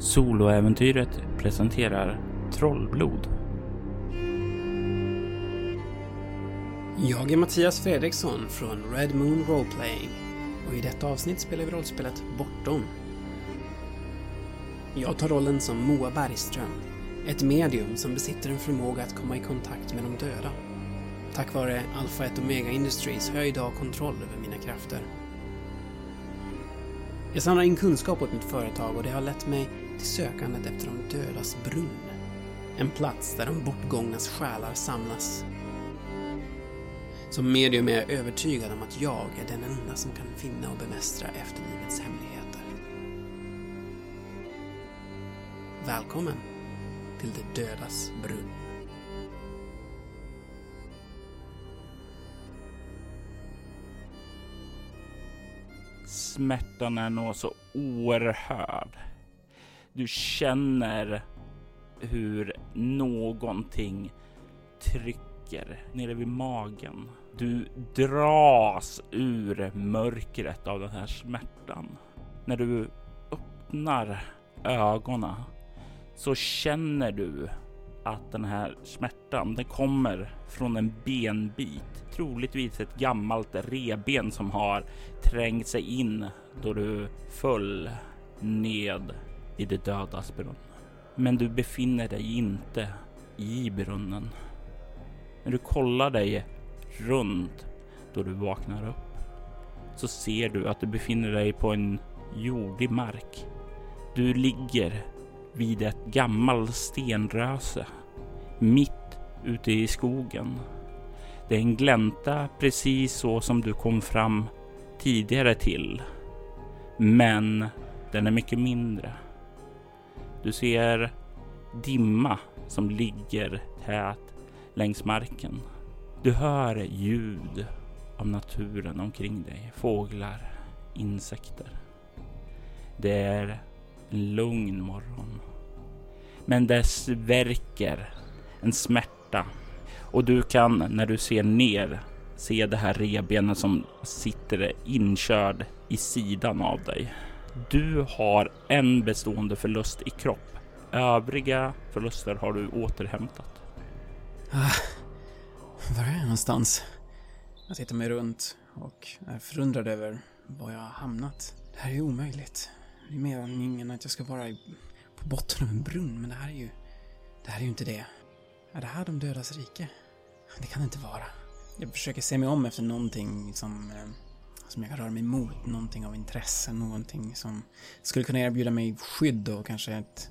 Soloäventyret presenterar Trollblod. Jag är Mattias Fredriksson från Red Moon Roleplaying och i detta avsnitt spelar vi rollspelet Bortom. Jag tar rollen som Moa Bergström, ett medium som besitter en förmåga att komma i kontakt med de döda. Tack vare Alpha 1 Omega Industries har jag idag kontroll över mina krafter. Jag samlar in kunskap åt mitt företag och det har lett mig till sökandet efter de dödas brunn. En plats där de bortgångnas själar samlas. Som medium är jag övertygad om att jag är den enda som kan finna och bemästra efterlivets hemligheter. Välkommen till de dödas brunn. Smärtan är nog så oerhörd. Du känner hur någonting trycker nere vid magen. Du dras ur mörkret av den här smärtan. När du öppnar ögonen så känner du att den här smärtan, den kommer från en benbit. Troligtvis ett gammalt reben som har trängt sig in då du föll ned i det dödas brunn. Men du befinner dig inte i brunnen. När du kollar dig runt då du vaknar upp så ser du att du befinner dig på en jordig mark. Du ligger vid ett gammalt stenröse mitt ute i skogen. Det är en glänta precis så som du kom fram tidigare till. Men den är mycket mindre. Du ser dimma som ligger tät längs marken. Du hör ljud av naturen omkring dig. Fåglar, insekter. Det är en lugn morgon. Men dess verkar en smärta och du kan när du ser ner se det här rebenet som sitter inkörd i sidan av dig. Du har en bestående förlust i kropp. Övriga förluster har du återhämtat. Ah, var är jag någonstans? Jag tittar mig runt och är förundrad över var jag har hamnat. Det här är ju omöjligt. Det är meningen att jag ska vara på botten av en brunn, men det här är ju... Det här är ju inte det. Är det här de dödas rike? Det kan det inte vara. Jag försöker se mig om efter någonting som, eh, som jag kan röra mig mot. Någonting av intresse, någonting som skulle kunna erbjuda mig skydd och kanske ett,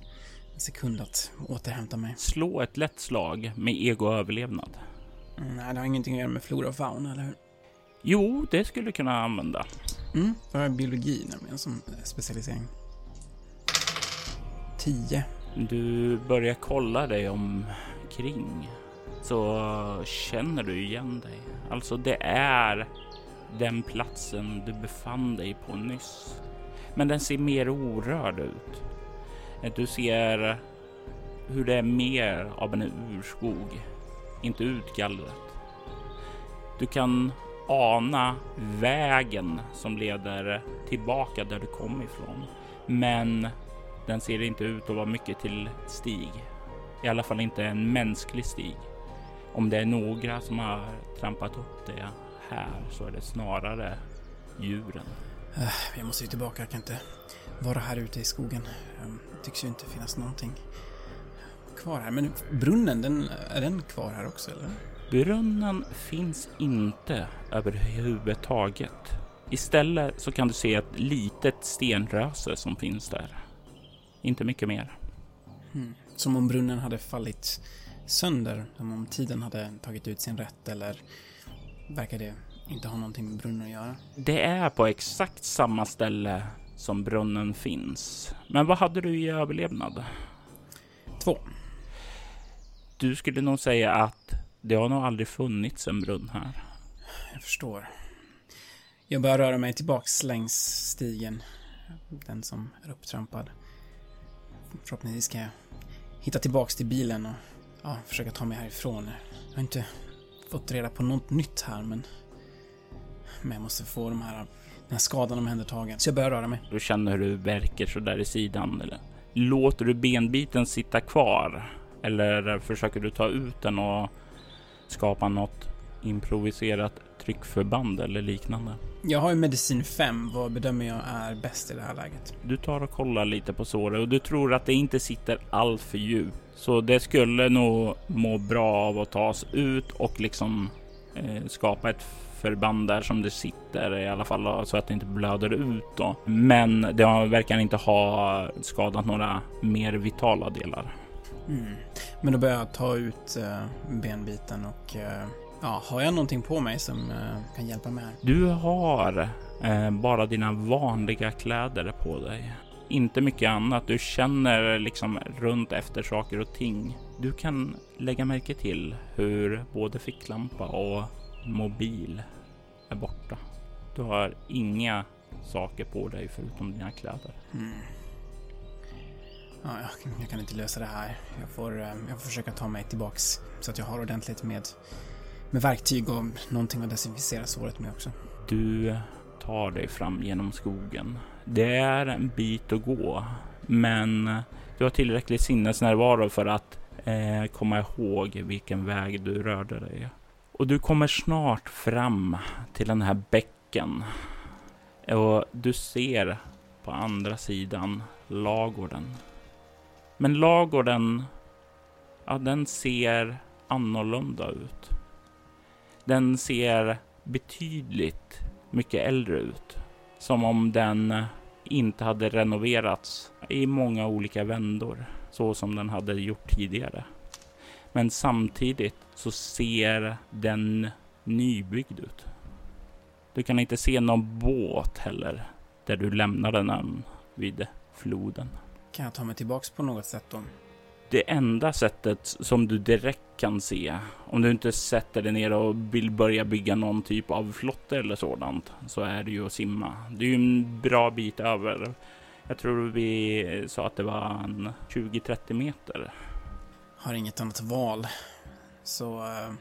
en sekund att återhämta mig. Slå ett lätt slag med ego-överlevnad. Mm, nej, det har ingenting att göra med flora och fauna, eller hur? Jo, det skulle du kunna använda. Mm, jag har biologi nämligen som specialisering. 10. Du börjar kolla dig omkring så känner du igen dig. Alltså det är den platsen du befann dig på nyss. Men den ser mer orörd ut. Du ser hur det är mer av en urskog, inte utgallrat. Du kan ana vägen som leder tillbaka där du kom ifrån. Men den ser inte ut att vara mycket till stig. I alla fall inte en mänsklig stig. Om det är några som har trampat upp det här så är det snarare djuren. Jag måste ju tillbaka, jag kan inte vara här ute i skogen. Det tycks ju inte finnas någonting kvar här. Men brunnen, den, är den kvar här också eller? Brunnen finns inte överhuvudtaget. Istället så kan du se ett litet stenröse som finns där. Inte mycket mer. Hmm. Som om brunnen hade fallit sönder, som om tiden hade tagit ut sin rätt eller verkar det inte ha någonting med brunnen att göra? Det är på exakt samma ställe som brunnen finns. Men vad hade du i överlevnad? Två. Du skulle nog säga att det har nog aldrig funnits en brunn här. Jag förstår. Jag börjar röra mig tillbaks längs stigen. Den som är upptrampad. Förhoppningsvis ska jag hitta tillbaks till bilen och ja, försöka ta mig härifrån. Jag har inte fått reda på något nytt här, men... Men jag måste få de här, den här skadan omhändertagen. Så jag börjar röra mig. Du känner hur du verkar så där i sidan, eller Låter du benbiten sitta kvar eller försöker du ta ut den och skapa något improviserat tryckförband eller liknande? Jag har ju medicin 5. Vad bedömer jag är bäst i det här läget? Du tar och kollar lite på såret och du tror att det inte sitter allt för djupt. Så det skulle nog må bra av att tas ut och liksom eh, skapa ett förband där som det sitter i alla fall så att det inte blöder ut då. Men det verkar inte ha skadat några mer vitala delar. Mm. Men då börjar jag ta ut uh, benbiten och uh, ja, har jag någonting på mig som uh, kan hjälpa mig här? Du har bara dina vanliga kläder på dig. Inte mycket annat. Du känner liksom runt efter saker och ting. Du kan lägga märke till hur både ficklampa och mobil är borta. Du har inga saker på dig förutom dina kläder. Mm. Ja, jag, jag, kan inte lösa det här. Jag får, eh, jag får försöka ta mig tillbaks så att jag har ordentligt med, med verktyg och någonting att desinficera såret med också. Du tar dig fram genom skogen. Det är en bit att gå, men du har tillräcklig sinnesnärvaro för att eh, komma ihåg vilken väg du rörde dig. Och du kommer snart fram till den här bäcken. Och du ser på andra sidan lagården. Men lagården, ja den ser annorlunda ut. Den ser betydligt mycket äldre ut. Som om den inte hade renoverats i många olika vändor. Så som den hade gjort tidigare. Men samtidigt så ser den nybyggd ut. Du kan inte se någon båt heller där du lämnade den vid floden. Kan jag ta mig tillbaks på något sätt då? Det enda sättet som du direkt kan se, om du inte sätter dig ner och vill börja bygga någon typ av flotte eller sådant, så är det ju att simma. Det är ju en bra bit över. Jag tror vi sa att det var en 20-30 meter har inget annat val. Så uh,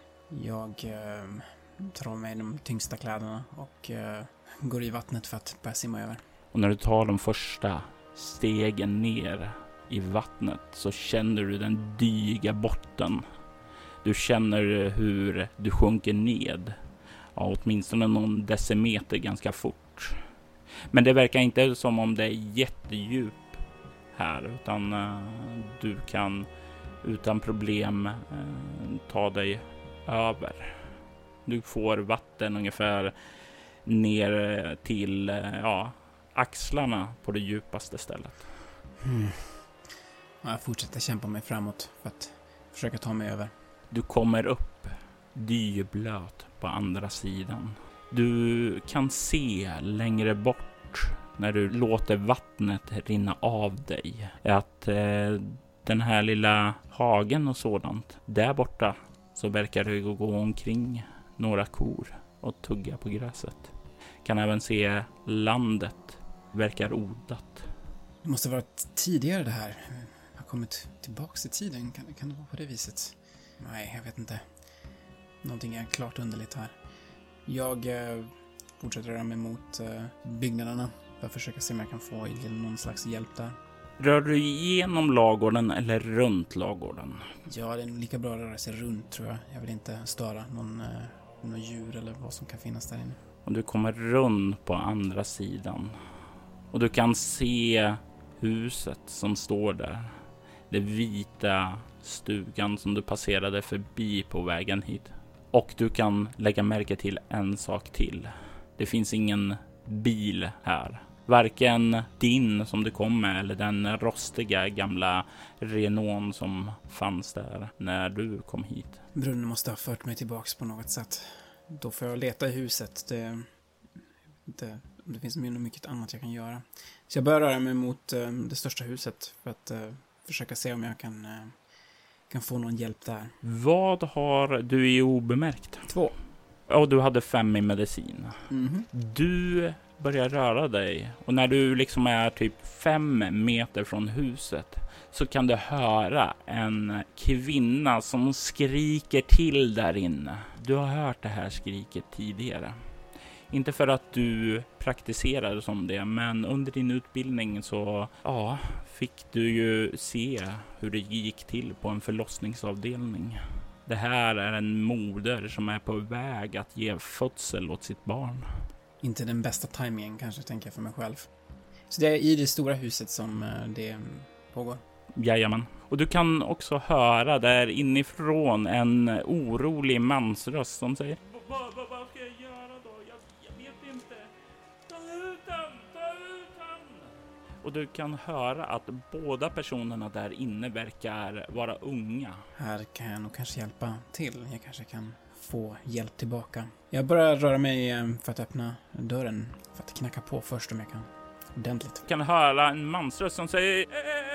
jag uh, tar av mig de tyngsta kläderna och uh, går i vattnet för att börja simma över. Och när du tar de första stegen ner i vattnet så känner du den dyga botten. Du känner eh, hur du sjunker ned. Ja, åtminstone någon decimeter ganska fort. Men det verkar inte som om det är jättedjup här, utan eh, du kan utan problem uh, ta dig över. Du får vatten ungefär ner till uh, ja, axlarna på det djupaste stället. Mm. Jag fortsätter kämpa mig framåt för att försöka ta mig över. Du kommer upp dyblöt på andra sidan. Du kan se längre bort när du låter vattnet rinna av dig att eh, den här lilla hagen och sådant. Där borta så verkar det gå omkring några kor och tugga på gräset. Kan även se landet verkar odlat. Det måste varit tidigare det här. Kommit tillbaks i tiden. Kan, kan det vara på det viset? Nej, jag vet inte. Någonting är klart underligt här. Jag eh, fortsätter röra mig mot eh, byggnaderna för att försöka se om jag kan få någon slags hjälp där. Rör du igenom lagården eller runt lagården? Ja, det är lika bra att röra sig runt tror jag. Jag vill inte störa någon, eh, någon djur eller vad som kan finnas där inne. Och du kommer runt på andra sidan. Och du kan se huset som står där. Den vita stugan som du passerade förbi på vägen hit. Och du kan lägga märke till en sak till. Det finns ingen bil här. Varken din som du kom med eller den rostiga gamla Renault som fanns där när du kom hit. Brunnen måste ha fört mig tillbaks på något sätt. Då får jag leta i huset. Det, det, det finns mycket annat jag kan göra. Så jag börjar röra mig mot eh, det största huset för att eh, försöka se om jag kan, uh, kan få någon hjälp där. Vad har du i obemärkt? Två. Och du hade fem i medicin. Mm -hmm. Du börjar röra dig och när du liksom är typ fem meter från huset så kan du höra en kvinna som skriker till där inne. Du har hört det här skriket tidigare. Inte för att du praktiserade som det, men under din utbildning så ja, fick du ju se hur det gick till på en förlossningsavdelning. Det här är en moder som är på väg att ge födsel åt sitt barn. Inte den bästa tajmingen kanske, tänker jag för mig själv. Så det är i det stora huset som eh, det pågår? Jajamän. Och du kan också höra där inifrån en orolig mansröst som säger Och du kan höra att båda personerna där inne verkar vara unga. Här kan jag nog kanske hjälpa till. Jag kanske kan få hjälp tillbaka. Jag börjar röra mig eh, för att öppna dörren. För att knacka på först om jag kan. Ordentligt. Du kan höra en mansröst som säger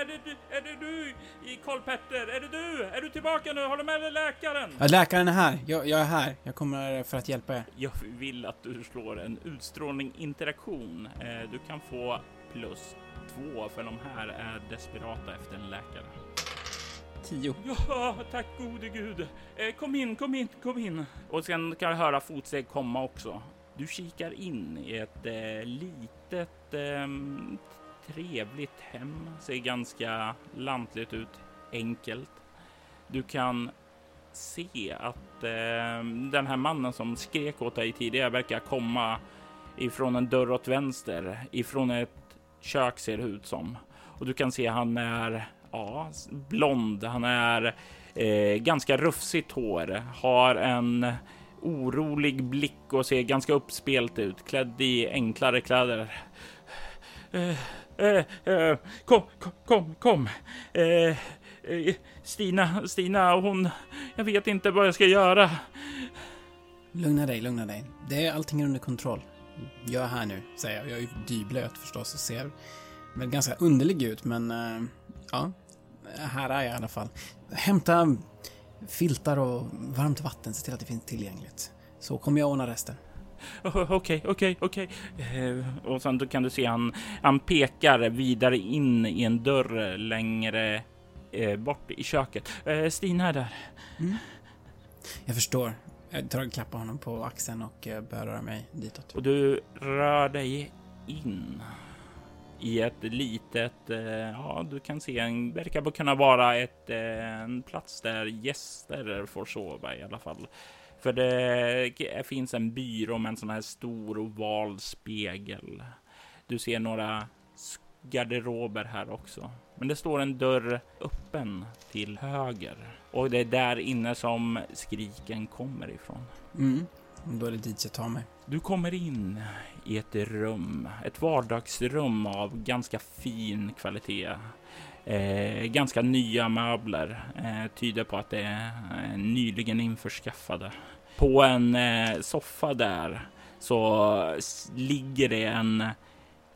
är det, du, är det du i Karl-Petter? Är det du? Är du tillbaka nu? Har du med dig läkaren? Ja, läkaren är här. Jag, jag är här. Jag kommer för att hjälpa er. Jag vill att du slår en utstrålning interaktion. Eh, du kan få plus två för de här är desperata efter en läkare. Tio. Ja, tack gode gud. Eh, kom in, kom in, kom in. Och sen kan jag höra fotsteg komma också. Du kikar in i ett eh, litet eh, trevligt hem. Ser ganska lantligt ut, enkelt. Du kan se att eh, den här mannen som skrek åt dig tidigare verkar komma ifrån en dörr åt vänster, ifrån ett kök ser det ut som. Och du kan se han är ja, blond. Han är eh, ganska rufsigt hår, har en orolig blick och ser ganska uppspelt ut, klädd i enklare kläder. Eh, eh, eh, kom, kom, kom, kom. Eh, eh, Stina, Stina, hon... Jag vet inte vad jag ska göra. Lugna dig, lugna dig. Det är allting under kontroll. Jag är här nu, säger jag. Jag är ju dyblöt förstås och ser väl ganska underlig ut, men uh, ja, här är jag i alla fall. Hämta filtar och varmt vatten, se till att det finns tillgängligt. Så kommer jag ordna resten. Okej, okej, okej. Eh, och sen då kan du se han, han pekar vidare in i en dörr längre eh, bort i köket. Eh, Stina är där. Mm. Jag förstår. Jag tar och klappar honom på axeln och eh, börjar röra mig ditåt. Och du rör dig in i ett litet, eh, ja du kan se en, verkar kunna vara ett, eh, en plats där gäster får sova i alla fall. För det eh, finns en byrå med en sån här stor oval spegel. Du ser några garderober här också. Men det står en dörr öppen till höger och det är där inne som skriken kommer ifrån. Mm, då är det dit jag tar mig. Du kommer in i ett rum, ett vardagsrum av ganska fin kvalitet. Eh, ganska nya möbler eh, tyder på att det är eh, nyligen införskaffade. På en eh, soffa där så ligger det en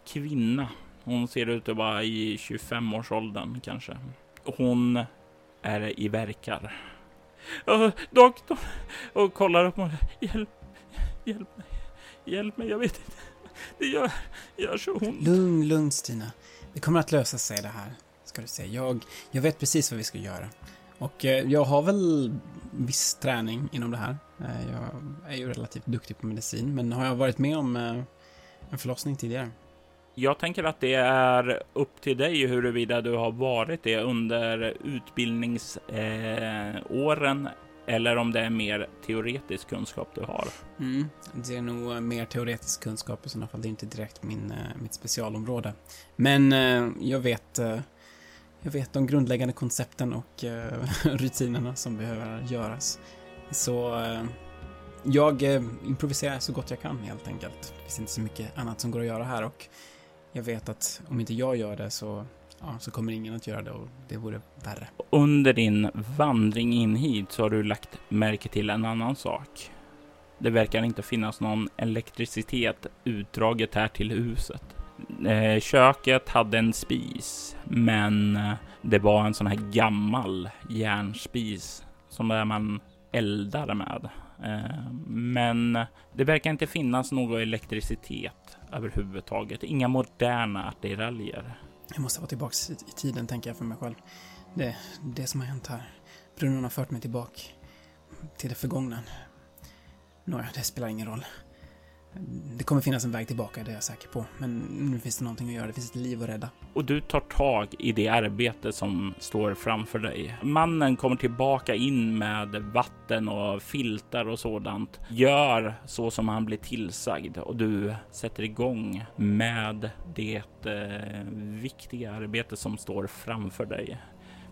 kvinna. Hon ser ut att vara i 25-årsåldern kanske. Hon är i verkar. Uh, doktorn! Och kollar upp mig. hjälp, hjälp mig, hjälp mig, jag vet inte. Det gör, gör så ont. Lugn, lugn Stina. Det kommer att lösa sig det här, ska du säga. Jag, jag vet precis vad vi ska göra. Och eh, jag har väl viss träning inom det här. Eh, jag är ju relativt duktig på medicin, men har jag varit med om eh, en förlossning tidigare? Jag tänker att det är upp till dig huruvida du har varit det under utbildningsåren eh, eller om det är mer teoretisk kunskap du har. Mm, det är nog mer teoretisk kunskap i sådana fall. Det är inte direkt min, eh, mitt specialområde. Men eh, jag vet jag vet de grundläggande koncepten och rutinerna som behöver göras. Så jag improviserar så gott jag kan helt enkelt. Det finns inte så mycket annat som går att göra här och jag vet att om inte jag gör det så, ja, så kommer ingen att göra det och det vore värre. Under din vandring in hit så har du lagt märke till en annan sak. Det verkar inte finnas någon elektricitet utdraget här till huset. Eh, köket hade en spis, men eh, det var en sån här gammal järnspis som där man eldar med. Eh, men det verkar inte finnas någon elektricitet överhuvudtaget. Inga moderna attiraljer. Jag måste vara tillbaka i tiden, tänker jag för mig själv. Det, det som har hänt här. Brunnen har fört mig tillbaka till det förgångna. Nåja, det spelar ingen roll. Det kommer finnas en väg tillbaka, det är jag säker på. Men nu finns det någonting att göra, det finns ett liv att rädda. Och du tar tag i det arbete som står framför dig. Mannen kommer tillbaka in med vatten och filtar och sådant. Gör så som han blir tillsagd och du sätter igång med det eh, viktiga arbete som står framför dig.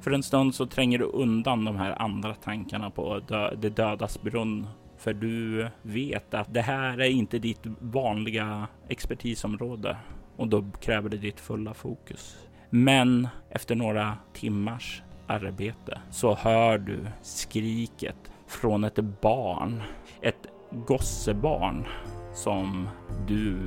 För en stund så tränger du undan de här andra tankarna på dö det dödas brunn för du vet att det här är inte ditt vanliga expertisområde. Och då kräver det ditt fulla fokus. Men efter några timmars arbete så hör du skriket från ett barn, ett gossebarn som du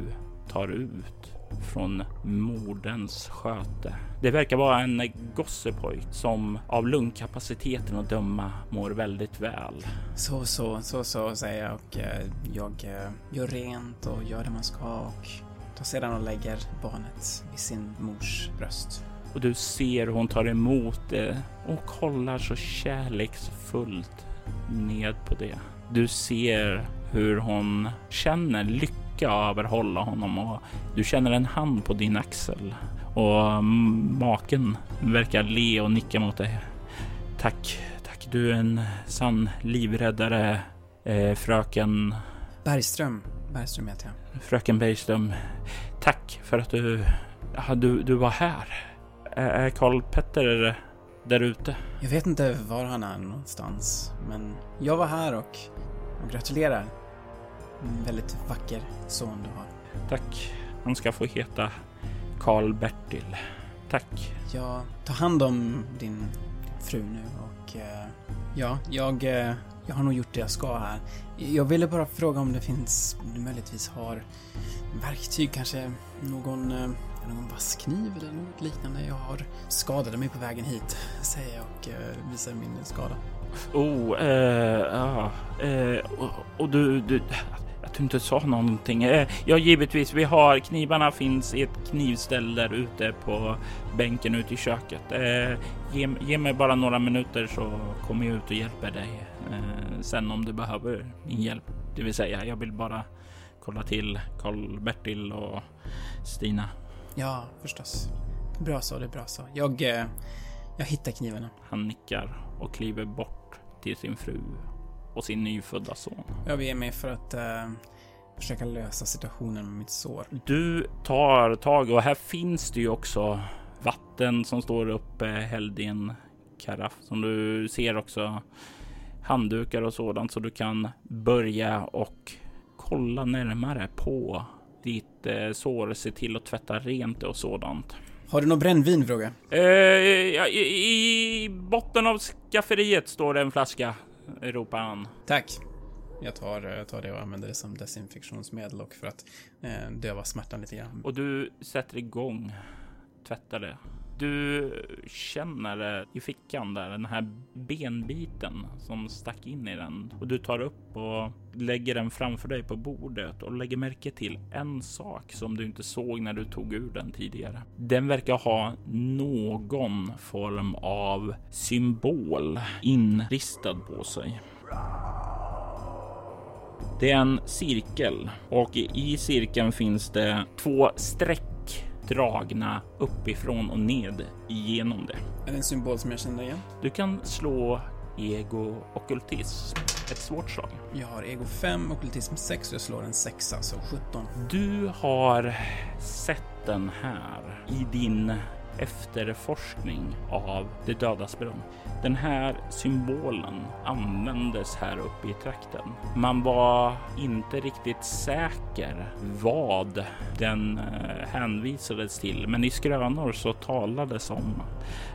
tar ut från moderns sköte. Det verkar vara en gossepojk som av lungkapaciteten att döma mår väldigt väl. Så, så, så, så säger jag och eh, jag eh, gör rent och gör det man ska och tar sedan och lägger barnet vid sin mors bröst. Och du ser hur hon tar emot det och kollar så kärleksfullt ned på det. Du ser hur hon känner lycka lycka överhålla honom och du känner en hand på din axel och maken verkar le och nicka mot dig. Tack, tack. Du är en sann livräddare, eh, fröken... Bergström. Bergström heter jag. Fröken Bergström. Tack för att du... Ja, du, du var här. Är Karl Petter där ute? Jag vet inte var han är någonstans, men jag var här och, och gratulerar. En väldigt vacker son du har. Tack. Han ska få heta Karl Bertil. Tack. Ja, ta hand om din fru nu och eh, ja, jag, eh, jag har nog gjort det jag ska här. Jag ville bara fråga om det finns, du möjligtvis har verktyg, kanske någon, eh, någon vass kniv eller något liknande. Jag har skadade mig på vägen hit, säger jag och visar min skada. Oh, eh, ja, eh, och, och du, du, att du inte sa någonting. Eh, ja, givetvis. Vi har knivarna finns i ett knivställ där ute på bänken ute i köket. Eh, ge, ge mig bara några minuter så kommer jag ut och hjälper dig eh, sen om du behöver min hjälp. Det vill säga, jag vill bara kolla till Karl-Bertil och Stina. Ja, förstås. Bra så, det är bra så. Jag, jag hittar knivarna. Han nickar och kliver bort till sin fru och sin nyfödda son. Jag beger mig för att uh, försöka lösa situationen med mitt sår. Du tar tag och här finns det ju också vatten som står uppe hälld i en karaff som du ser också handdukar och sådant så du kan börja och kolla närmare på ditt eh, sår, se till att tvätta rent och sådant. Har du något brännvin fråga? Eh, i, I botten av skafferiet står det en flaska ropar han. Tack. Jag tar, jag tar det och använder det som desinfektionsmedel och för att eh, döva smärtan lite grann. Och du sätter igång, tvättar det. Du känner eh, i fickan där den här benbiten som stack in i den och du tar upp och lägger den framför dig på bordet och lägger märke till en sak som du inte såg när du tog ur den tidigare. Den verkar ha någon form av symbol inristad på sig. Det är en cirkel och i cirkeln finns det två streck dragna uppifrån och ned igenom det. Är det en symbol som jag känner igen? Du kan slå ego ockultism. Ett svårt slag. Jag har ego 5, ockultism 6 och jag slår en 6, alltså 17. Du har sett den här i din efterforskning av det dödas brunn. Den här symbolen användes här uppe i trakten. Man var inte riktigt säker vad den eh, hänvisades till, men i skrönor så talades om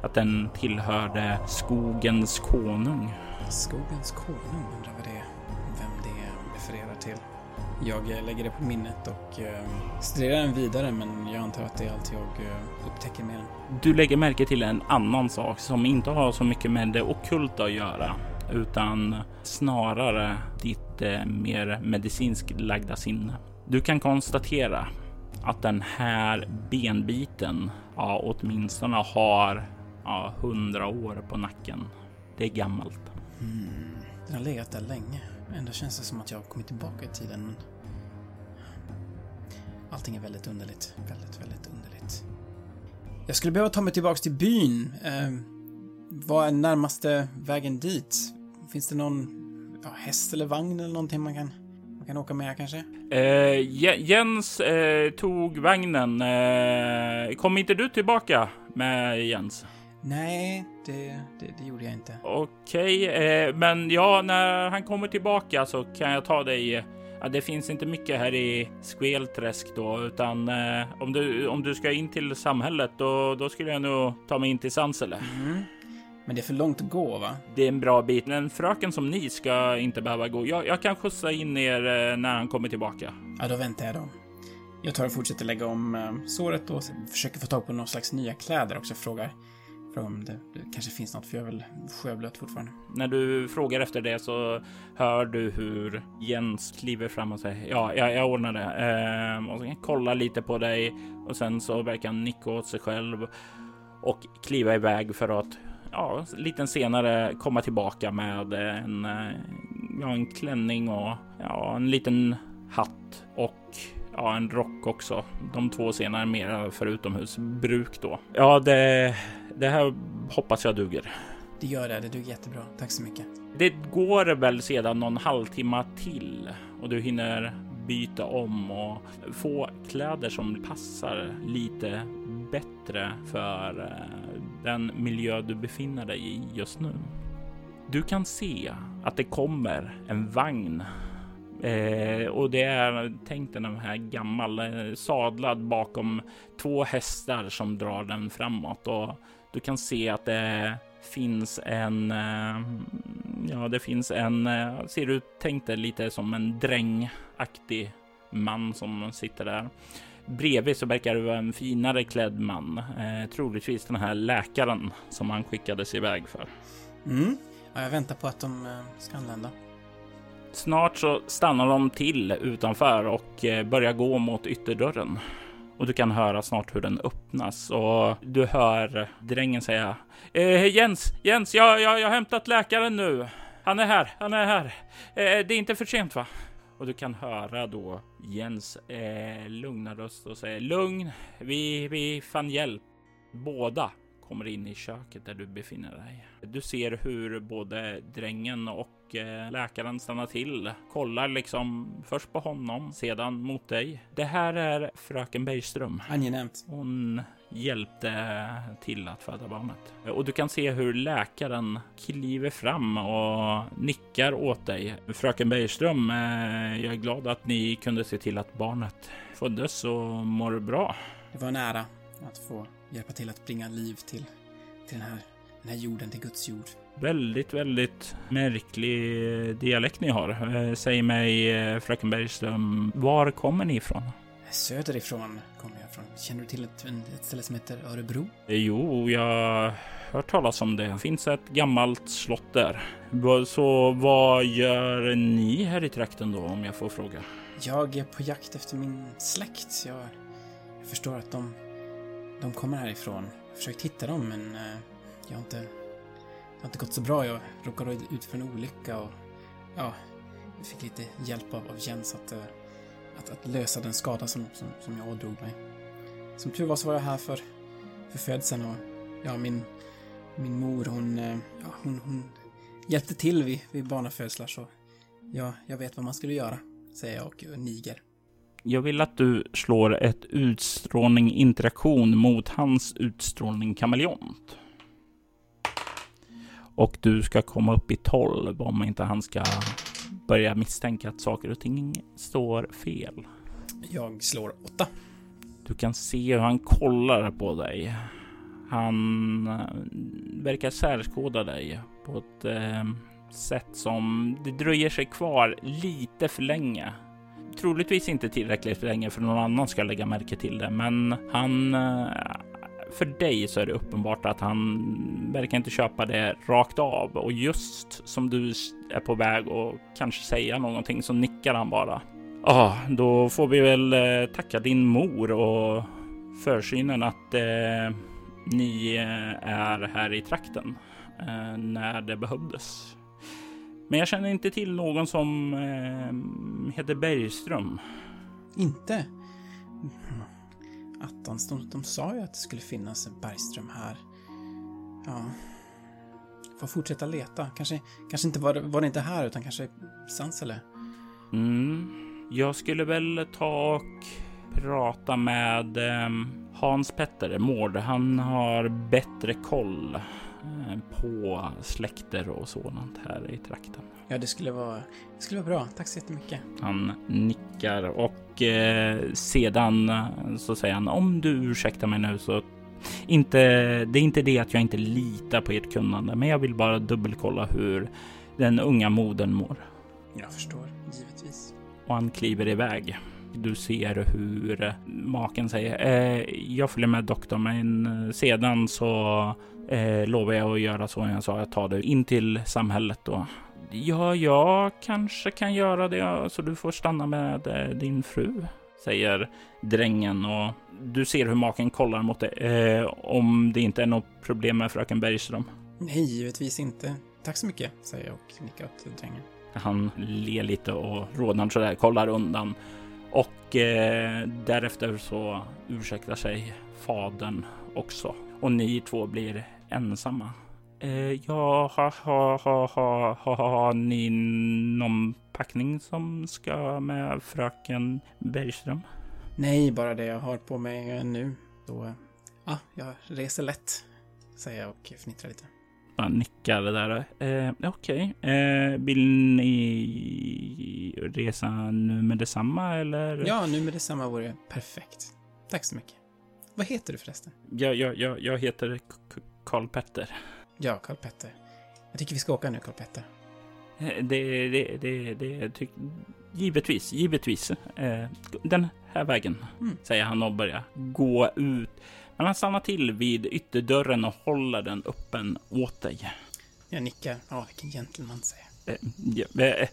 att den tillhörde skogens konung. Skogens konung, jag lägger det på minnet och eh, studerar den vidare men jag antar att det är allt jag eh, upptäcker med den. Du lägger märke till en annan sak som inte har så mycket med det okulta att göra utan snarare ditt eh, mer medicinskt lagda sinne. Du kan konstatera att den här benbiten ja, åtminstone har ja, hundra år på nacken. Det är gammalt. Mm. Den har legat där länge. Ändå känns det som att jag har kommit tillbaka i tiden. Men Allting är väldigt underligt. Väldigt, väldigt underligt. Jag skulle behöva ta mig tillbaks till byn. Eh, vad är närmaste vägen dit? Finns det någon ja, häst eller vagn eller någonting man kan, man kan åka med kanske? Eh, Jens eh, tog vagnen. Eh, kom inte du tillbaka med Jens? Nej, det, det, det gjorde jag inte. Okej, eh, men ja, när han kommer tillbaka så kan jag ta dig. Ja, det finns inte mycket här i Skvelträsk då, utan eh, om, du, om du ska in till samhället då, då skulle jag nog ta mig in till Sansele. Mm. Men det är för långt att gå, va? Det är en bra bit, men fröken som ni ska inte behöva gå. Jag, jag kan skjutsa in er eh, när han kommer tillbaka. Ja, då väntar jag då. Jag tar och fortsätter lägga om eh, såret och försöker få tag på någon slags nya kläder också. Frågar om det, det kanske finns något, för jag är väl sjöblöt fortfarande. När du frågar efter det så hör du hur Jens kliver fram och säger ja, jag, jag ordnar det. Ehm, och sen kollar lite på dig och sen så verkar han nicka åt sig själv och kliva iväg för att ja, lite senare komma tillbaka med en, eh, ja, en klänning och ja, en liten hatt och ja, en rock också. De två senare mer för utomhusbruk då. Ja, det, det här hoppas jag duger. Det gör det, det duger jättebra. Tack så mycket. Det går väl sedan någon halvtimme till och du hinner byta om och få kläder som passar lite bättre för eh, den miljö du befinner dig i just nu. Du kan se att det kommer en vagn Eh, och det är tänkt den här gammal eh, sadlad bakom två hästar som drar den framåt och du kan se att det finns en. Eh, ja, det finns en. Eh, ser du tänkt det lite som en drängaktig man som sitter där. Bredvid så verkar det vara en finare klädd man, eh, troligtvis den här läkaren som han skickades iväg för. Mm. Ja, jag väntar på att de eh, ska anlända. Snart så stannar de till utanför och börjar gå mot ytterdörren. Och du kan höra snart hur den öppnas och du hör drängen säga eh, Jens, Jens, jag, jag, jag har hämtat läkaren nu. Han är här, han är här. Eh, det är inte för sent va? Och du kan höra då Jens eh, lugna röst och säga lugn, vi, vi fann hjälp. Båda kommer in i köket där du befinner dig. Du ser hur både drängen och eh, läkaren stannar till, kollar liksom först på honom, sedan mot dig. Det här är fröken Bergström. Angenämt. Hon hjälpte till att föda barnet. Och du kan se hur läkaren kliver fram och nickar åt dig. Fröken Bergström, eh, jag är glad att ni kunde se till att barnet föddes och mår bra. Det var en ära att få hjälpa till att bringa liv till, till den, här, den här jorden, till Guds jord. Väldigt, väldigt märklig dialekt ni har. Eh, säg mig, eh, fröken Bergström, var kommer ni ifrån? Söderifrån kommer jag från. Känner du till ett, ett ställe som heter Örebro? Eh, Jo, jag har hört talas om det. Det finns ett gammalt slott där. Så vad gör ni här i trakten då, om jag får fråga? Jag är på jakt efter min släkt. Jag, jag förstår att de, de kommer härifrån. Jag har försökt hitta dem, men eh, jag har inte, det har inte gått så bra. Jag råkade ut för en olycka och ja, jag fick lite hjälp av, av Jens att, eh, att, att lösa den skada som, som, som jag ådrog mig. Som tur var så var jag här för, för födseln och ja, min, min mor hon, eh, ja, hon, hon hjälpte till vid, vid barnafödslar så ja, jag vet vad man skulle göra, säger jag och niger. Jag vill att du slår ett utstrålning interaktion mot hans utstrålning kameleont. Och du ska komma upp i 12 om inte han ska börja misstänka att saker och ting står fel. Jag slår åtta. Du kan se hur han kollar på dig. Han eh, verkar särskåda dig på ett eh, sätt som det dröjer sig kvar lite för länge. Troligtvis inte tillräckligt länge för någon annan ska lägga märke till det, men han eh, för dig så är det uppenbart att han verkar inte köpa det rakt av och just som du är på väg och kanske säga någonting så nickar han bara. Ja, då får vi väl eh, tacka din mor och försynen att eh, ni eh, är här i trakten eh, när det behövdes. Men jag känner inte till någon som eh, heter Bergström. Inte? Attans, de, de sa ju att det skulle finnas en Bergström här. Ja. Får fortsätta leta. Kanske, kanske inte var, var det inte här, utan kanske Sansele. Mm. Jag skulle väl ta och prata med eh, Hans Petter Mård. Han har bättre koll på släkter och sådant här i trakten. Ja, det skulle vara, det skulle vara bra. Tack så jättemycket. Han nickar och eh, sedan så säger han om du ursäktar mig nu så inte, det är inte det att jag inte litar på ert kunnande, men jag vill bara dubbelkolla hur den unga modern mår. Jag förstår, givetvis. Och han kliver iväg. Du ser hur maken säger eh, jag följer med doktorn, men sedan så eh, lovar jag att göra så jag sa. Jag tar dig in till samhället då. Ja, jag kanske kan göra det så du får stanna med eh, din fru, säger drängen och du ser hur maken kollar mot det. Eh, om det inte är något problem med fröken Bergström. Nej, givetvis inte. Tack så mycket, säger jag och nickar till drängen. Han ler lite och rodnar sådär, kollar undan och eh, därefter så ursäktar sig fadern också och ni två blir ensamma. Eh, ja, ha, ha, ha, ha, ha, har ni någon packning som ska med fröken Bergström? Nej, bara det jag har på mig nu. Då, eh, ja, jag reser lätt, säger jag och fnittrar lite. Han nickar där. Eh, Okej, okay. eh, vill ni resa nu med detsamma eller? Ja, nu med detsamma vore perfekt. Tack så mycket. Vad heter du förresten? Ja, ja, ja jag heter Karl Petter. Ja, Karl Petter. Jag tycker vi ska åka nu, Karl Petter. Eh, det, det, det, det, ty, givetvis, givetvis. Eh, den här vägen, mm. säger han och börjar gå ut. Men han stannar till vid ytterdörren och håller den öppen åt dig. Jag nickar. Ja, vilken gentleman, säger jag. Eh, eh,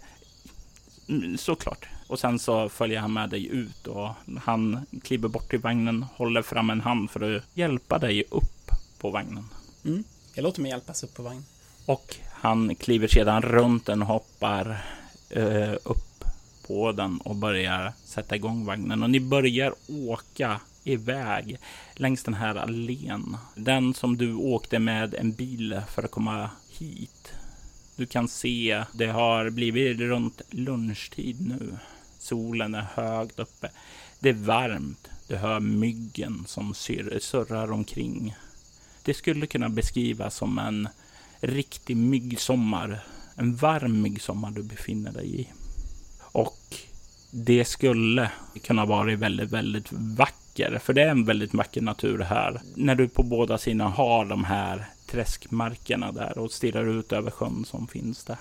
mm, såklart. Och sen så följer han med dig ut och han kliver bort till vagnen, håller fram en hand för att hjälpa dig upp på vagnen. Mm. Jag låter mig hjälpas upp på vagnen. Och han kliver sedan runt den och hoppar eh, upp på den och börjar sätta igång vagnen. Och ni börjar åka iväg längs den här allén. Den som du åkte med en bil för att komma hit. Du kan se, det har blivit runt lunchtid nu. Solen är högt uppe. Det är varmt. Du hör myggen som surrar omkring. Det skulle kunna beskrivas som en riktig myggsommar. En varm myggsommar du befinner dig i. Och det skulle kunna vara väldigt, väldigt vackert vacker. För det är en väldigt vacker natur här. När du på båda sidorna har de här träskmarkerna där och stirrar ut över sjön som finns där.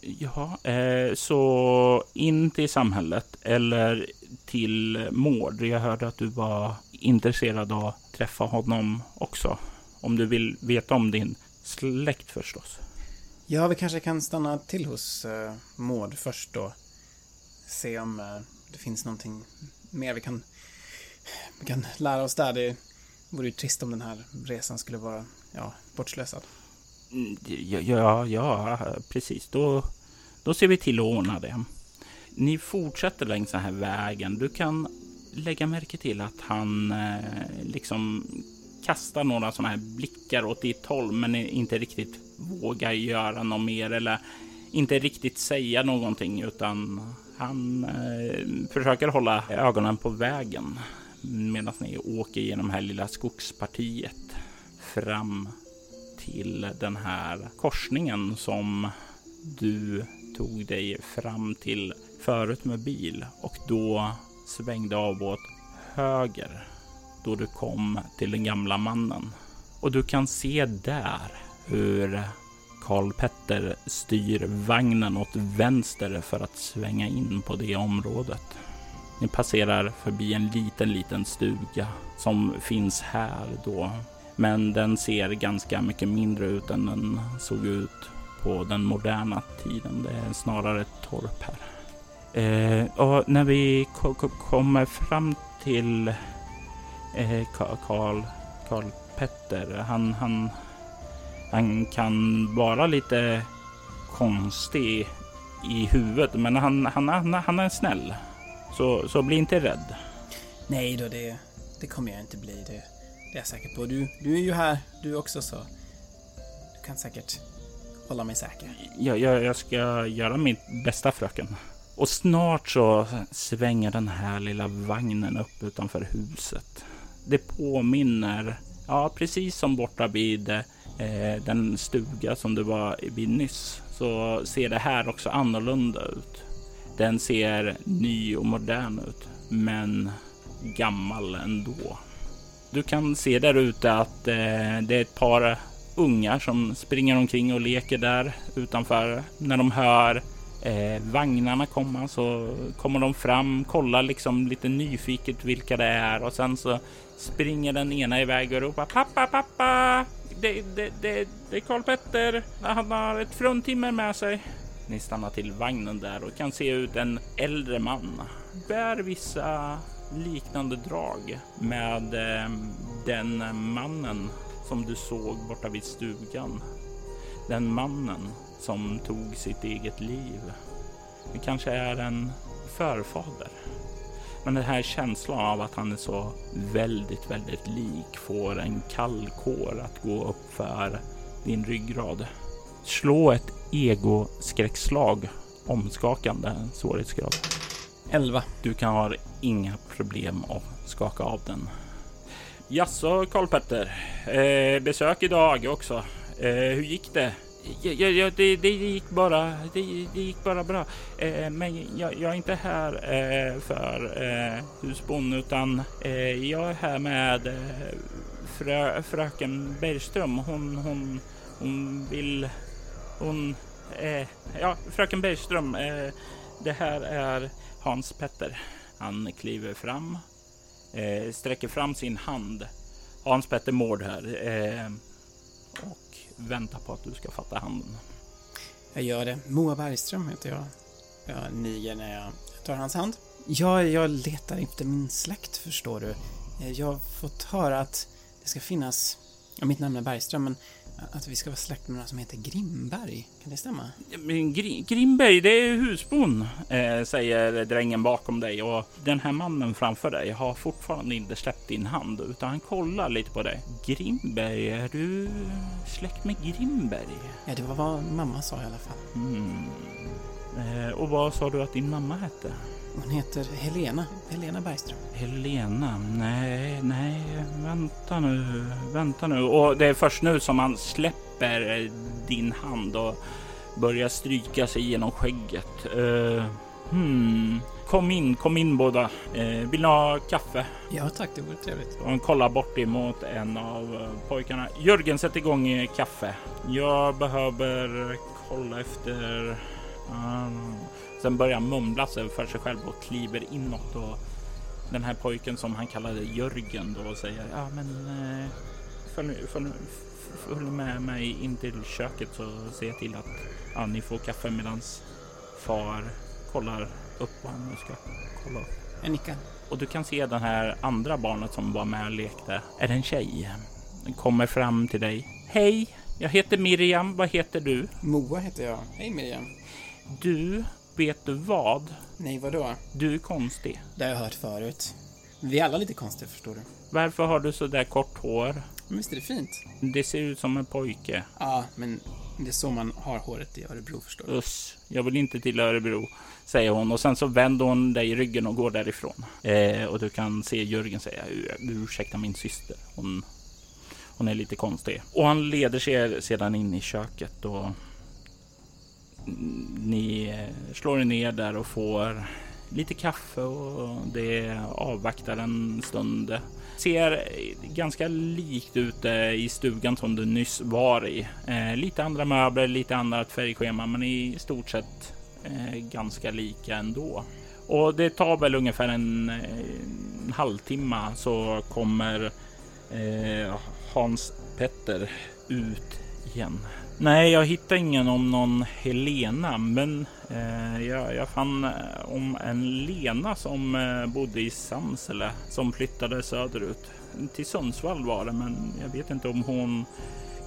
Ja, eh, så in till samhället eller till Mård. Jag hörde att du var intresserad av att träffa honom också. Om du vill veta om din släkt förstås. Ja, vi kanske kan stanna till hos eh, Mård först då. Se om eh, det finns någonting mer vi kan, vi kan lära oss där. Det vore ju trist om den här resan skulle vara ja, bortslösad. Mm, ja, ja, ja, precis. Då, då ser vi till att ordna det. Ni fortsätter längs den här vägen. Du kan lägga märke till att han eh, liksom kastar några sådana här blickar åt ditt håll men inte riktigt vågar göra något mer eller inte riktigt säga någonting utan han eh, försöker hålla ögonen på vägen medan ni åker genom det här lilla skogspartiet fram till den här korsningen som du tog dig fram till förut med bil och då svängde av åt höger då du kom till den gamla mannen. Och du kan se där hur Karl Petter styr vagnen åt vänster för att svänga in på det området. Ni passerar förbi en liten, liten stuga som finns här då. Men den ser ganska mycket mindre ut än den såg ut på den moderna tiden. Det är snarare ett torp här. Eh, och när vi kommer fram till eh, Karl, Karl Petter. Han, han, han kan vara lite konstig i huvudet, men han, han, han, han är snäll. Så, så bli inte rädd. Nej då, det, det kommer jag inte bli. Det, det är jag säker på. Du, du är ju här, du också, så du kan säkert hålla mig säker. Jag, jag, jag ska göra mitt bästa fröken. Och snart så svänger den här lilla vagnen upp utanför huset. Det påminner, ja precis som borta vid eh, den stuga som du var vid nyss, så ser det här också annorlunda ut. Den ser ny och modern ut, men gammal ändå. Du kan se där ute att eh, det är ett par ungar som springer omkring och leker där utanför. När de hör eh, vagnarna komma så kommer de fram, kollar liksom lite nyfiket vilka det är och sen så springer den ena iväg och ropar pappa, pappa. Det, det, det, det är Karl Petter. Han har ett fruntimmer med sig. Ni stannar till vagnen där och kan se ut en äldre man. Bär vissa liknande drag med ehm, den mannen som du såg borta vid stugan. Den mannen som tog sitt eget liv. Det kanske är en förfader. Men den här känslan av att han är så väldigt, väldigt lik får en kall kår att gå upp för din ryggrad. Slå ett egoskräckslag omskakande svårighetsgrad. 11. Du kan ha inga problem att skaka av den. Jaså, Karl-Petter. Eh, besök idag också. Eh, hur gick det? Ja, ja, ja det, det, gick bara, det, det gick bara bra. Eh, men jag, jag, är inte här eh, för eh, husbond utan eh, jag är här med eh, frö, fröken Bergström. Hon, hon, hon vill, hon, eh, ja, fröken Bergström. Eh, det här är Hans Petter. Han kliver fram, eh, sträcker fram sin hand. Hans Petter Mård här. Eh, och väntar på att du ska fatta handen. Jag gör det. Moa Bergström heter jag. Jag niger när jag tar hans hand. Ja, jag letar efter min släkt, förstår du. Eh, jag har fått höra att det ska finnas, ja, mitt namn är Bergström, men att vi ska vara släkt med några som heter Grimberg. Kan det stämma? Men Gr Grimberg, det är husbon, eh, säger drängen bakom dig. Och den här mannen framför dig har fortfarande inte släppt din hand, utan han kollar lite på dig. Grimberg, är du släkt med Grimberg? Ja, det var vad mamma sa i alla fall. Mm. Eh, och vad sa du att din mamma hette? Hon heter Helena. Helena Bergström. Helena? Nej, nej, vänta nu, vänta nu. Och det är först nu som han släpper din hand och börjar stryka sig genom skägget. Uh, hmm. Kom in, kom in båda. Uh, vill ni ha kaffe? Ja tack, det vore trevligt. Han kollar bort emot en av pojkarna. Jörgen, sätt igång kaffe. Jag behöver kolla efter... Um, Sen börjar han mumla sig för sig själv och kliver inåt och den här pojken som han kallade Jörgen då säger ja men eh, följ, följ, följ med mig in till köket så ser jag till att ja, ni får kaffe medans far kollar upp vad han nu ska kolla upp. Jag nickar. Och du kan se den här andra barnet som var med och lekte. Är det en tjej? Den kommer fram till dig. Hej, jag heter Miriam. Vad heter du? Moa heter jag. Hej Miriam. Du Vet du vad? Nej, vadå? Du är konstig. Det har jag hört förut. Vi är alla lite konstiga, förstår du. Varför har du så där kort hår? Men visst är det fint? Det ser ut som en pojke. Ja, men det är så man har håret i Örebro, förstår du. Usch, jag vill inte till Örebro, säger hon. Och sen så vänder hon dig i ryggen och går därifrån. Eh, och du kan se Jörgen säga, ursäkta min syster. Hon, hon är lite konstig. Och han leder sig sedan in i köket och ni eh, slår er ner där och får lite kaffe och det avvaktar en stund. Ser ganska likt ut eh, i stugan som du nyss var i. Eh, lite andra möbler, lite annat färgschema, men i stort sett ganska lika ändå. Och det tar väl ungefär en, en halvtimme så kommer Hans Petter ut igen. Nej, jag hittade ingen om någon Helena, men eh, jag, jag, fann eh, om en Lena som eh, bodde i Samsele som flyttade söderut. Till Sundsvall var det, men jag vet inte om hon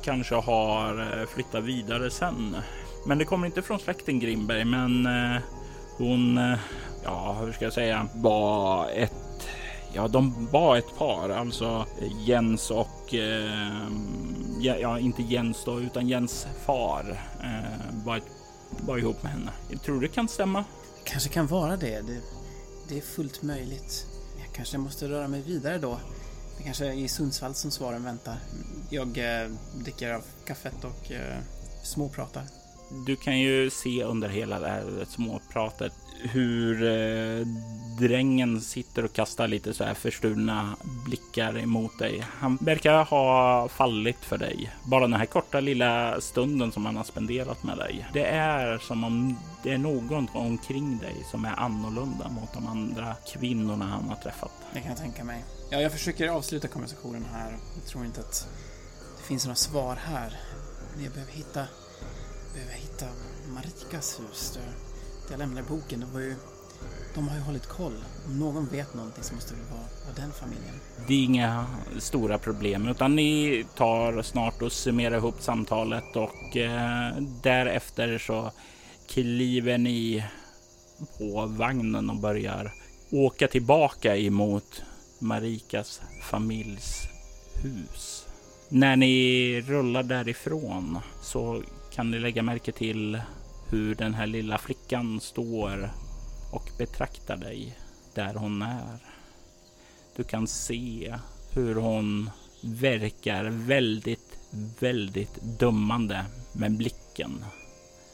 kanske har eh, flyttat vidare sen. Men det kommer inte från släkten Grimberg, men eh, hon, eh, ja, hur ska jag säga, var ett Ja, de var ett par, alltså Jens och... Eh, ja, inte Jens då, utan Jens far eh, var, var ihop med henne. Jag tror det kan stämma. Kanske kan vara det. det. Det är fullt möjligt. Jag kanske måste röra mig vidare då. Det kanske är i Sundsvall som svaren väntar. Jag eh, dricker av kaffet och eh, småpratar. Du kan ju se under hela det här småpratet hur eh, drängen sitter och kastar lite så här förstulna blickar emot dig. Han verkar ha fallit för dig. Bara den här korta lilla stunden som han har spenderat med dig. Det är som om det är någon omkring dig som är annorlunda mot de andra kvinnorna han har träffat. Det kan jag tänka mig. Ja, jag försöker avsluta konversationen här. Jag tror inte att det finns några svar här. Jag behöver hitta, behöver hitta Marikas hus. Där jag lämnade boken. Det var ju, de har ju hållit koll. Om någon vet någonting så måste det vara, vara den familjen. Det är inga stora problem utan ni tar snart och summerar ihop samtalet och eh, därefter så kliver ni på vagnen och börjar åka tillbaka emot Marikas familjs hus. När ni rullar därifrån så kan ni lägga märke till hur den här lilla flickan står och betraktar dig där hon är. Du kan se hur hon verkar väldigt, väldigt dömande med blicken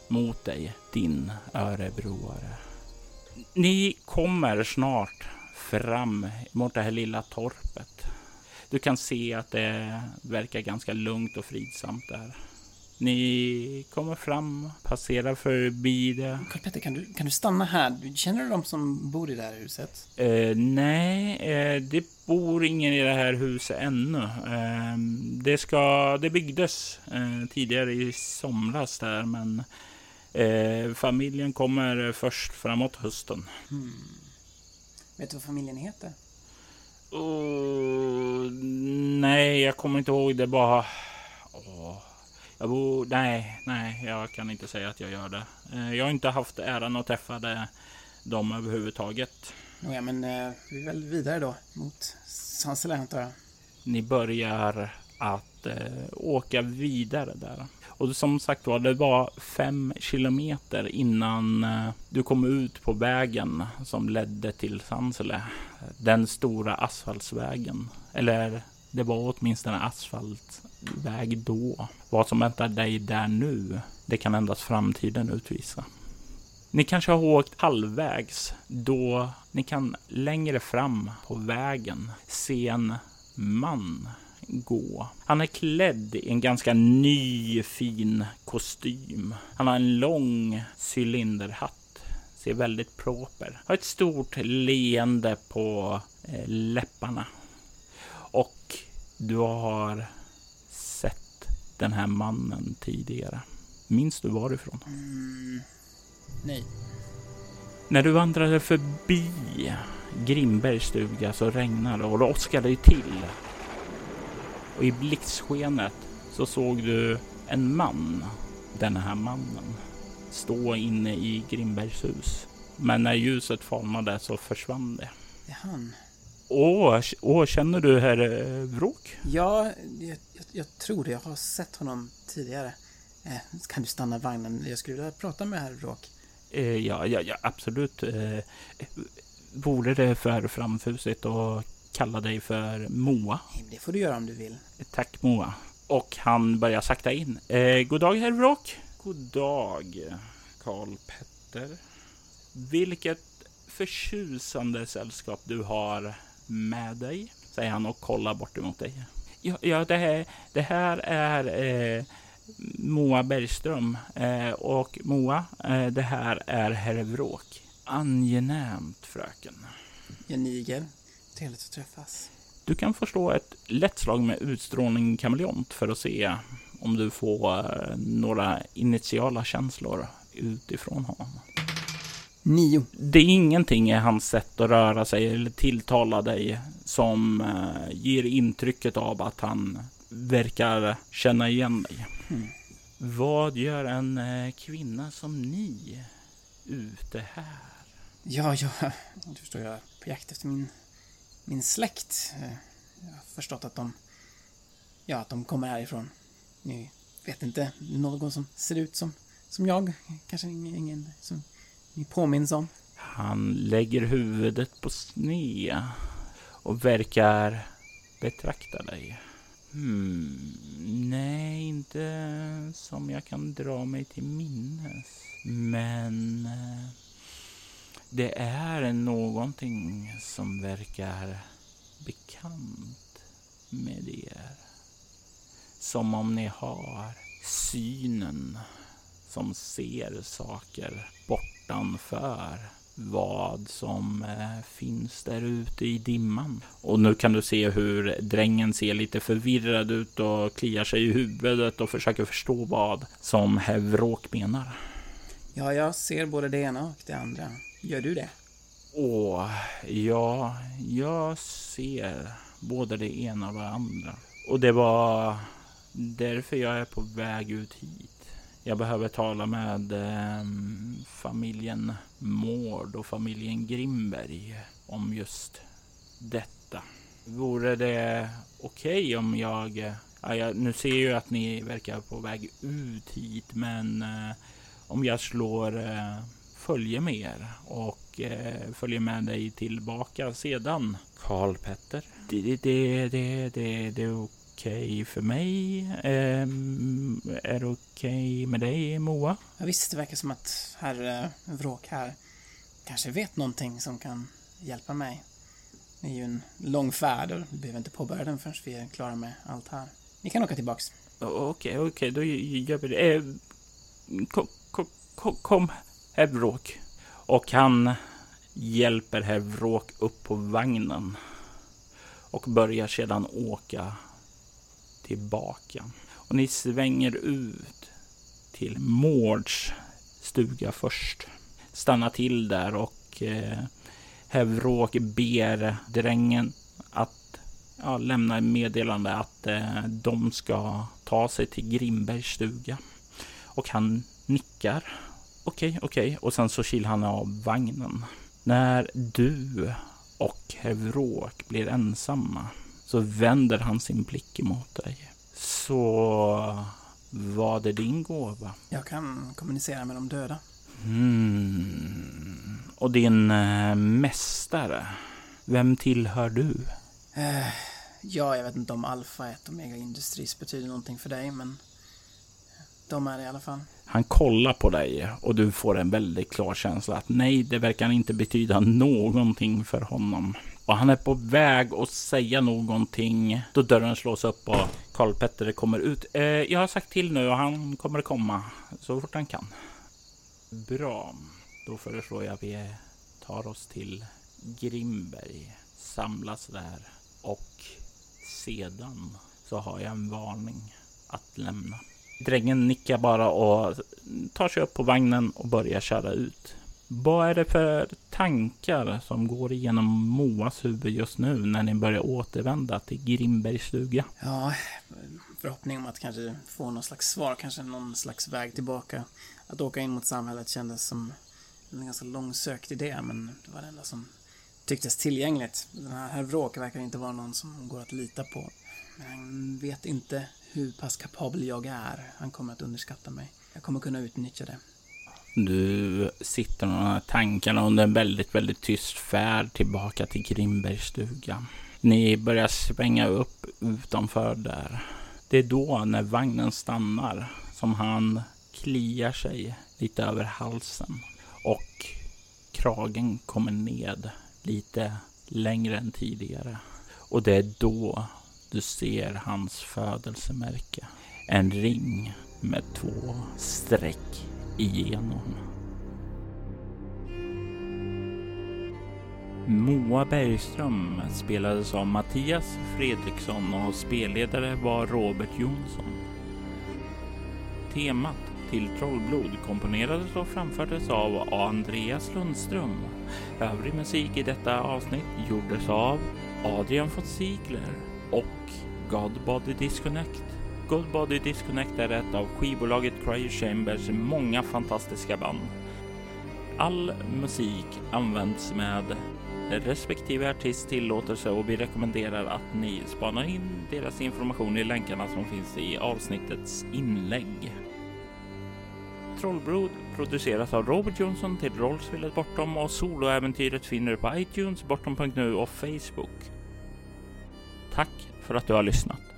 mot dig, din örebroare. Ni kommer snart fram mot det här lilla torpet. Du kan se att det verkar ganska lugnt och fridsamt där. Ni kommer fram, passerar förbi det. Karl Petter, kan du, kan du stanna här? Känner du de som bor i det här huset? Eh, nej, eh, det bor ingen i det här huset ännu. Eh, det, ska, det byggdes eh, tidigare i somras där, men eh, familjen kommer först framåt hösten. Hmm. Vet du vad familjen heter? Uh, nej, jag kommer inte ihåg. Det bara... Jag bor... Nej, nej, jag kan inte säga att jag gör det. Eh, jag har inte haft äran att träffa dem överhuvudtaget. Ja, men eh, vi är väl vidare då mot Sansele antar jag. Ni börjar att eh, åka vidare där. Och som sagt var, det var fem kilometer innan eh, du kom ut på vägen som ledde till Sansele. Den stora asfaltsvägen. Eller det var åtminstone asfaltväg då. Vad som väntar dig där nu, det kan endast framtiden utvisa. Ni kanske har åkt halvvägs då ni kan längre fram på vägen se en man gå. Han är klädd i en ganska ny fin kostym. Han har en lång cylinderhatt. Ser väldigt proper. Har ett stort leende på eh, läpparna. Du har sett den här mannen tidigare. Minns du varifrån? Mm, nej. När du vandrade förbi Grimbergs stuga så regnade och det åskade till. Och i blixtskenet så såg du en man, den här mannen, stå inne i Grimbergs hus. Men när ljuset falnade så försvann det. Det är han. Åh, åh, känner du herr eh, Vråk? Ja, jag, jag, jag, tror det. Jag har sett honom tidigare. Eh, kan du stanna vagnen? Jag skulle vilja prata med herr Vråk. Eh, ja, ja, ja, absolut. Eh, vore det för framfusigt att kalla dig för Moa? Det får du göra om du vill. Tack Moa. Och han börjar sakta in. Eh, god dag herr Vråk. God dag Karl Petter. Vilket förtjusande sällskap du har med dig, säger han och kollar bort emot dig. Ja, ja det, här, det här är eh, Moa Bergström eh, och Moa, eh, det här är herr Vråk. Angenämt, fröken. Janiger, trevligt att träffas. Du kan förstå ett lätt slag med utstrålning kameleont för att se om du får eh, några initiala känslor utifrån honom. Nio. Det är ingenting i hans sätt att röra sig eller tilltala dig som uh, ger intrycket av att han verkar känna igen dig. Mm. Vad gör en uh, kvinna som ni ute här? Ja, ja, du förstår, jag är på jakt efter min, min släkt. Eh, jag har förstått att de, ja, att de kommer härifrån. Ni vet inte, någon som ser ut som, som jag. Kanske ingen, ingen som påminns om. Han lägger huvudet på sned och verkar betrakta dig. Hmm, nej, inte som jag kan dra mig till minnes. Men eh, det är någonting som verkar bekant med er. Som om ni har synen som ser saker bortanför vad som eh, finns där ute i dimman. Och nu kan du se hur drängen ser lite förvirrad ut och kliar sig i huvudet och försöker förstå vad som Hevråk menar. Ja, jag ser både det ena och det andra. Gör du det? Åh, ja, jag ser både det ena och det andra. Och det var därför jag är på väg ut hit. Jag behöver tala med eh, familjen Mård och familjen Grimberg om just detta. Vore det okej okay om jag... Ja, jag... Nu ser jag ju att ni verkar på väg ut hit, men eh, om jag slår eh, följe med er och eh, följer med dig tillbaka sedan. Karl Petter. Det, det, det, det, det, det är okej okay för mig. Um, är det okej okay med dig, Moa? Ja, visst, det verkar som att herr uh, Vråk här kanske vet någonting som kan hjälpa mig. Det är ju en lång färd och vi behöver inte påbörja den förrän vi är klara med allt här. Ni kan åka tillbaks. Okej, okay, okej, då gör vi det. Eh, kom, kom, kom, herr Vråk. Och han hjälper herr Vråk upp på vagnen och börjar sedan åka tillbaka. Och ni svänger ut till Mårds stuga först. Stanna till där och eh, Hevråk ber drängen att ja, lämna meddelande att eh, de ska ta sig till Grimbergs stuga. Och han nickar. Okej, okay, okej. Okay. Och sen så kilar han av vagnen. När du och Hevråk blir ensamma så vänder han sin blick emot dig. Så vad är din gåva? Jag kan kommunicera med de döda. Mm. Och din äh, mästare, vem tillhör du? Äh, ja, jag vet inte om Alpha 1 Omega Industries betyder någonting för dig, men de är det i alla fall. Han kollar på dig och du får en väldigt klar känsla att nej, det verkar inte betyda någonting för honom. Och han är på väg att säga någonting då dörren slås upp och Karl Petter kommer ut. Eh, jag har sagt till nu och han kommer komma så fort han kan. Bra. Då föreslår jag att vi tar oss till Grimberg, samlas där och sedan så har jag en varning att lämna. Drängen nickar bara och tar sig upp på vagnen och börjar köra ut. Vad är det för tankar som går igenom Moas huvud just nu när ni börjar återvända till Grimbergs stuga? Ja, förhoppning om att kanske få någon slags svar, kanske någon slags väg tillbaka. Att åka in mot samhället kändes som en ganska långsökt idé, men det var det enda som tycktes tillgängligt. Den här herr Vråk verkar inte vara någon som går att lita på. Men han vet inte hur pass kapabel jag är. Han kommer att underskatta mig. Jag kommer kunna utnyttja det. Du sitter med de här tankarna under en väldigt, väldigt tyst färd tillbaka till Grimbergs stuga. Ni börjar svänga upp utanför där. Det är då när vagnen stannar som han kliar sig lite över halsen och kragen kommer ned lite längre än tidigare. Och det är då du ser hans födelsemärke. En ring med två streck igenom. Moa Bergström spelades av Mattias Fredriksson och spelledare var Robert Jonsson. Temat till Trollblod komponerades och framfördes av Andreas Lundström. Övrig musik i detta avsnitt gjordes av Adrian von Ziegler och Godbody Disconnect. Goldbody Disconnect är ett av skivbolaget Cryo Chambers många fantastiska band. All musik används med respektive artist tillåtelse och vi rekommenderar att ni spanar in deras information i länkarna som finns i avsnittets inlägg. Trollbrod produceras av Robert Jonsson till rollspelet Bortom och soloäventyret finner du på iTunes, bortom.nu och Facebook. Tack för att du har lyssnat.